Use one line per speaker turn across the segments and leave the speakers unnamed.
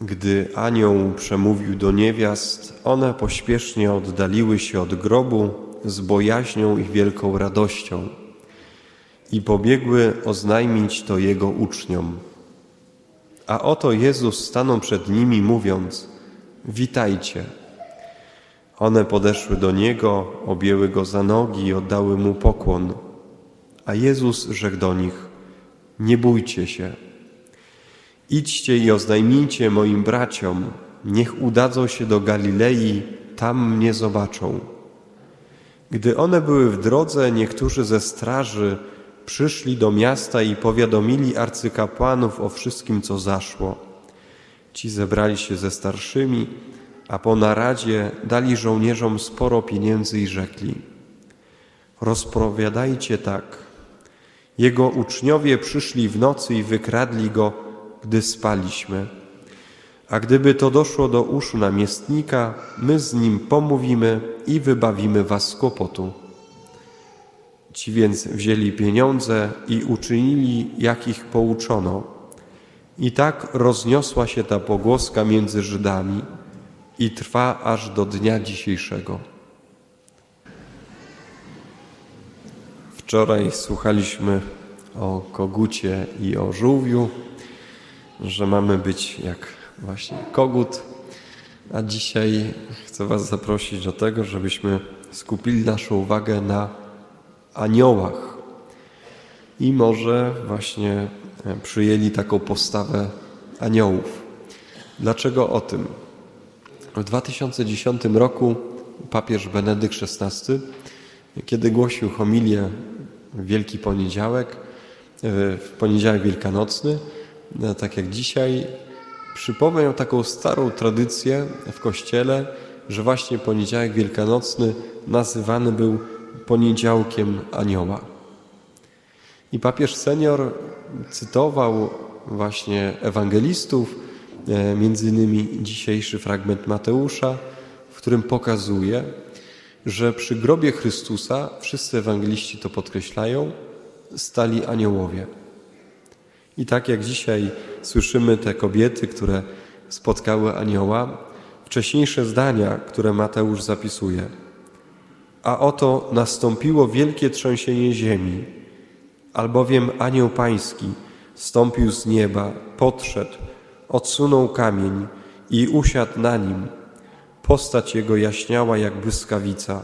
Gdy anioł przemówił do niewiast, one pośpiesznie oddaliły się od grobu z bojaźnią i wielką radością i pobiegły oznajmić to jego uczniom. A oto Jezus stanął przed nimi, mówiąc: Witajcie. One podeszły do niego, objęły go za nogi i oddały mu pokłon. A Jezus rzekł do nich: Nie bójcie się. Idźcie i oznajmijcie moim braciom, niech udadzą się do Galilei, tam mnie zobaczą. Gdy one były w drodze, niektórzy ze straży przyszli do miasta i powiadomili arcykapłanów o wszystkim, co zaszło. Ci zebrali się ze starszymi, a po naradzie dali żołnierzom sporo pieniędzy i rzekli: Rozpowiadajcie tak. Jego uczniowie przyszli w nocy i wykradli go, gdy spaliśmy. A gdyby to doszło do uszu namiestnika, my z nim pomówimy i wybawimy was z kłopotu. Ci więc wzięli pieniądze i uczynili, jak ich pouczono. I tak rozniosła się ta pogłoska między Żydami i trwa aż do dnia dzisiejszego. Wczoraj słuchaliśmy o kogucie i o żółwiu, że mamy być jak właśnie kogut, a dzisiaj chcę Was zaprosić do tego, żebyśmy skupili naszą uwagę na aniołach i może właśnie e, przyjęli taką postawę aniołów. Dlaczego o tym? W 2010 roku papież Benedykt XVI, kiedy głosił homilię Wielki Poniedziałek, e, w Poniedziałek Wielkanocny, tak jak dzisiaj, przypomniał taką starą tradycję w Kościele, że właśnie Poniedziałek Wielkanocny nazywany był Poniedziałkiem Anioła. I papież senior cytował właśnie ewangelistów, e, między innymi dzisiejszy fragment Mateusza, w którym pokazuje, że przy grobie Chrystusa, wszyscy ewangeliści to podkreślają, stali aniołowie. I tak jak dzisiaj słyszymy te kobiety, które spotkały anioła, wcześniejsze zdania, które Mateusz zapisuje. A oto nastąpiło wielkie trzęsienie ziemi, albowiem anioł pański stąpił z nieba, podszedł, odsunął kamień i usiadł na nim. Postać jego jaśniała jak błyskawica,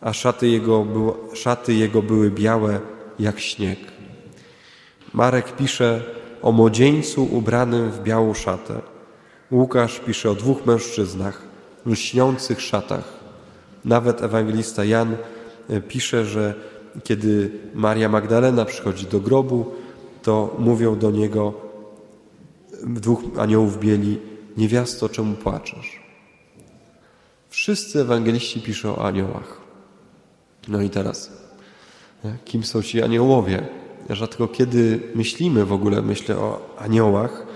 a szaty jego, szaty jego były białe jak śnieg. Marek pisze o młodzieńcu ubranym w białą szatę. Łukasz pisze o dwóch mężczyznach lśniących szatach. Nawet ewangelista Jan e, pisze, że kiedy Maria Magdalena przychodzi do grobu, to mówią do niego dwóch aniołów bieli: Niewiasto, czemu płaczesz? Wszyscy ewangeliści piszą o aniołach. No i teraz, e, kim są ci aniołowie? Rzadko kiedy myślimy w ogóle, myślę o aniołach.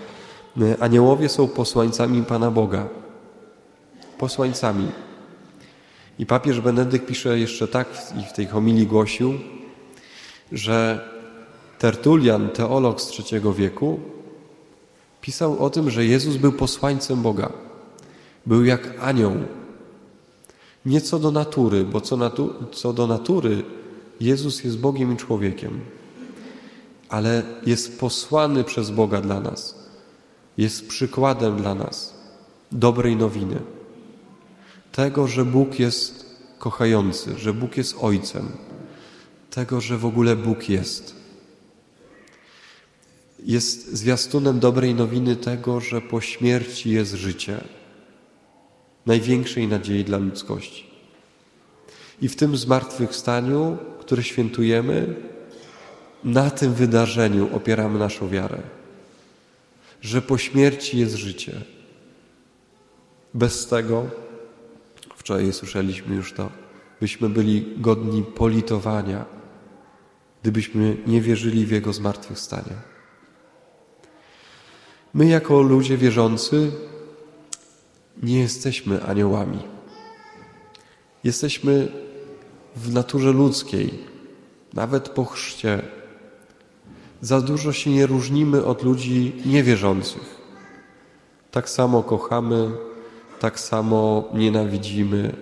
Aniołowie są posłańcami Pana Boga. Posłańcami. I papież Benedykt pisze jeszcze tak i w tej homilii głosił, że Tertulian, teolog z III wieku, pisał o tym, że Jezus był posłańcem Boga. Był jak anioł. Nie co do natury, bo co, natu co do natury Jezus jest Bogiem i człowiekiem ale jest posłany przez Boga dla nas. Jest przykładem dla nas dobrej nowiny. Tego, że Bóg jest kochający, że Bóg jest Ojcem. Tego, że w ogóle Bóg jest. Jest zwiastunem dobrej nowiny tego, że po śmierci jest życie. Największej nadziei dla ludzkości. I w tym zmartwychwstaniu, które świętujemy, na tym wydarzeniu opieramy naszą wiarę, że po śmierci jest życie. Bez tego, wczoraj słyszeliśmy już to, byśmy byli godni politowania, gdybyśmy nie wierzyli w Jego zmartwychwstanie. My, jako ludzie wierzący, nie jesteśmy aniołami. Jesteśmy w naturze ludzkiej, nawet po chrzcie za dużo się nie różnimy od ludzi niewierzących. Tak samo kochamy, tak samo nienawidzimy,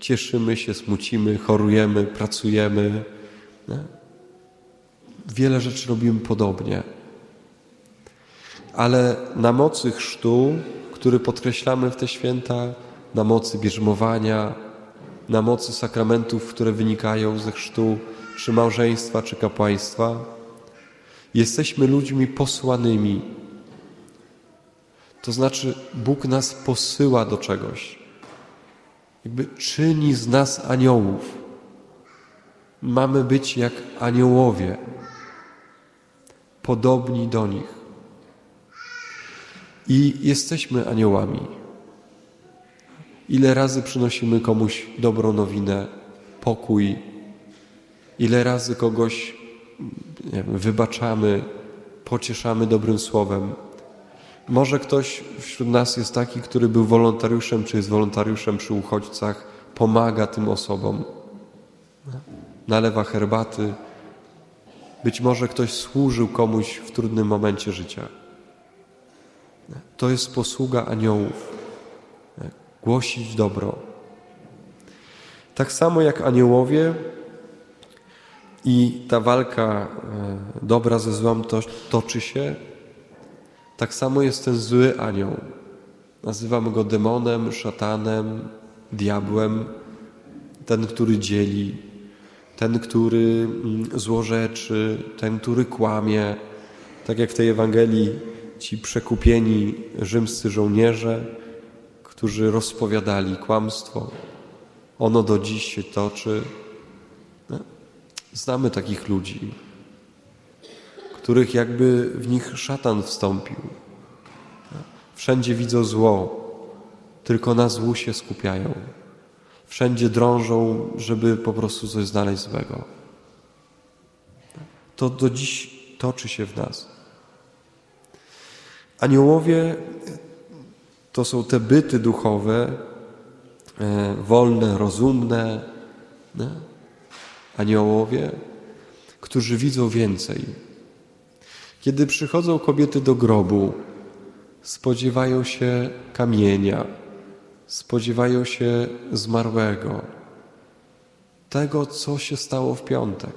cieszymy się, smucimy, chorujemy, pracujemy. Nie? Wiele rzeczy robimy podobnie. Ale na mocy chrztu, który podkreślamy w te święta, na mocy bierzmowania, na mocy sakramentów, które wynikają ze chrztu, czy małżeństwa, czy kapłaństwa, jesteśmy ludźmi posłanymi. To znaczy, Bóg nas posyła do czegoś. Jakby czyni z nas aniołów. Mamy być jak aniołowie, podobni do nich. I jesteśmy aniołami. Ile razy przynosimy komuś dobrą nowinę, pokój, ile razy kogoś wybaczamy, pocieszamy dobrym słowem. Może ktoś wśród nas jest taki, który był wolontariuszem, czy jest wolontariuszem przy uchodźcach, pomaga tym osobom, nalewa herbaty. Być może ktoś służył komuś w trudnym momencie życia. To jest posługa aniołów. Głosić dobro. Tak samo jak aniołowie i ta walka e, dobra ze złem to, toczy się, tak samo jest ten zły anioł. Nazywamy go demonem, szatanem, diabłem, ten, który dzieli, ten, który mm, złorzeczy, ten, który kłamie. Tak jak w tej Ewangelii ci przekupieni rzymscy żołnierze, którzy rozpowiadali kłamstwo. Ono do dziś się toczy. Znamy takich ludzi, których jakby w nich szatan wstąpił. Wszędzie widzą zło, tylko na złu się skupiają. Wszędzie drążą, żeby po prostu coś znaleźć złego. To do dziś toczy się w nas. Aniołowie to są te byty duchowe, e, wolne, rozumne? Aniołowie, którzy widzą więcej. Kiedy przychodzą kobiety do grobu, spodziewają się kamienia, spodziewają się zmarłego, tego, co się stało w piątek.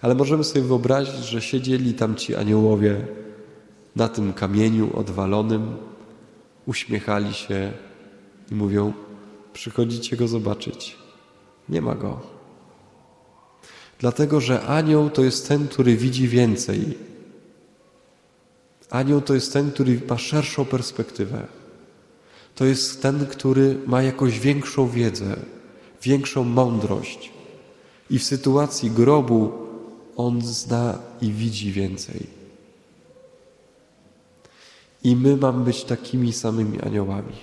Ale możemy sobie wyobrazić, że siedzieli tam ci aniołowie na tym kamieniu odwalonym, uśmiechali się i mówią: Przychodzicie go zobaczyć. Nie ma go. Dlatego, że anioł to jest ten, który widzi więcej. Anioł to jest ten, który ma szerszą perspektywę. To jest ten, który ma jakąś większą wiedzę, większą mądrość. I w sytuacji grobu on zna i widzi więcej. I my mamy być takimi samymi aniołami.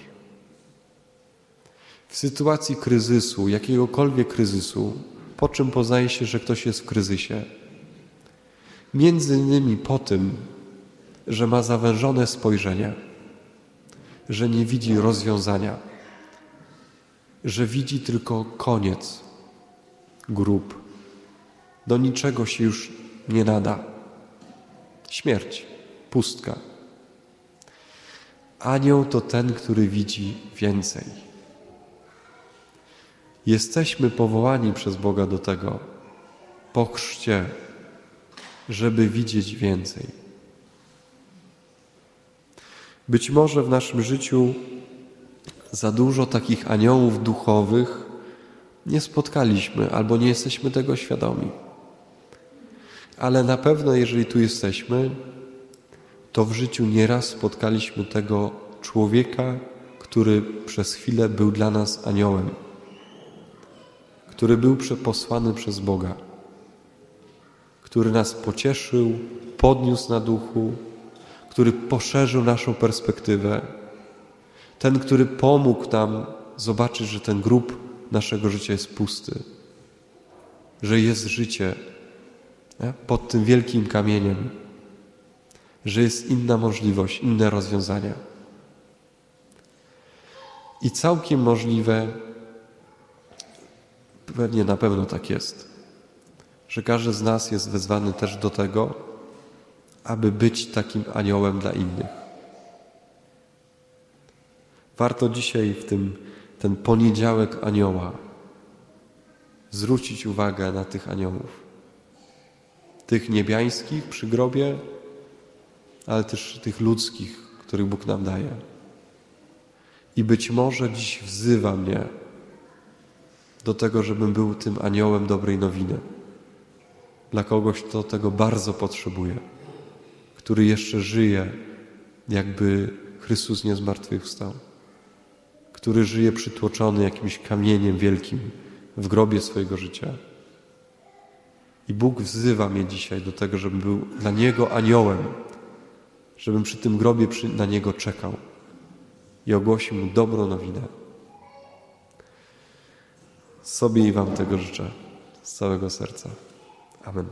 W sytuacji kryzysu, jakiegokolwiek kryzysu, po czym poznaje się, że ktoś jest w kryzysie? Między innymi po tym, że ma zawężone spojrzenie, że nie widzi rozwiązania, że widzi tylko koniec, grób. Do niczego się już nie nada. Śmierć, pustka. Anioł to ten, który widzi więcej. Jesteśmy powołani przez Boga do tego, po chrzcie, żeby widzieć więcej. Być może w naszym życiu za dużo takich aniołów duchowych nie spotkaliśmy albo nie jesteśmy tego świadomi. Ale na pewno, jeżeli tu jesteśmy, to w życiu nieraz spotkaliśmy tego człowieka, który przez chwilę był dla nas aniołem, który był posłany przez Boga, który nas pocieszył, podniósł na duchu, który poszerzył naszą perspektywę, ten, który pomógł nam zobaczyć, że ten grób naszego życia jest pusty, że jest życie nie? pod tym wielkim kamieniem że jest inna możliwość, inne rozwiązania. I całkiem możliwe, pewnie na pewno tak jest, że każdy z nas jest wezwany też do tego, aby być takim aniołem dla innych. Warto dzisiaj w tym ten poniedziałek anioła zwrócić uwagę na tych aniołów. Tych niebiańskich przy grobie, ale też tych ludzkich, których Bóg nam daje. I być może dziś wzywa mnie do tego, żebym był tym aniołem dobrej nowiny. Dla kogoś, kto tego bardzo potrzebuje, który jeszcze żyje, jakby Chrystus nie zmartwychwstał, który żyje przytłoczony jakimś kamieniem wielkim w grobie swojego życia. I Bóg wzywa mnie dzisiaj do tego, żebym był dla Niego aniołem, żebym przy tym grobie przy, na Niego czekał i ogłosił Mu dobrą nowinę. Sobie i Wam tego życzę z całego serca. Amen.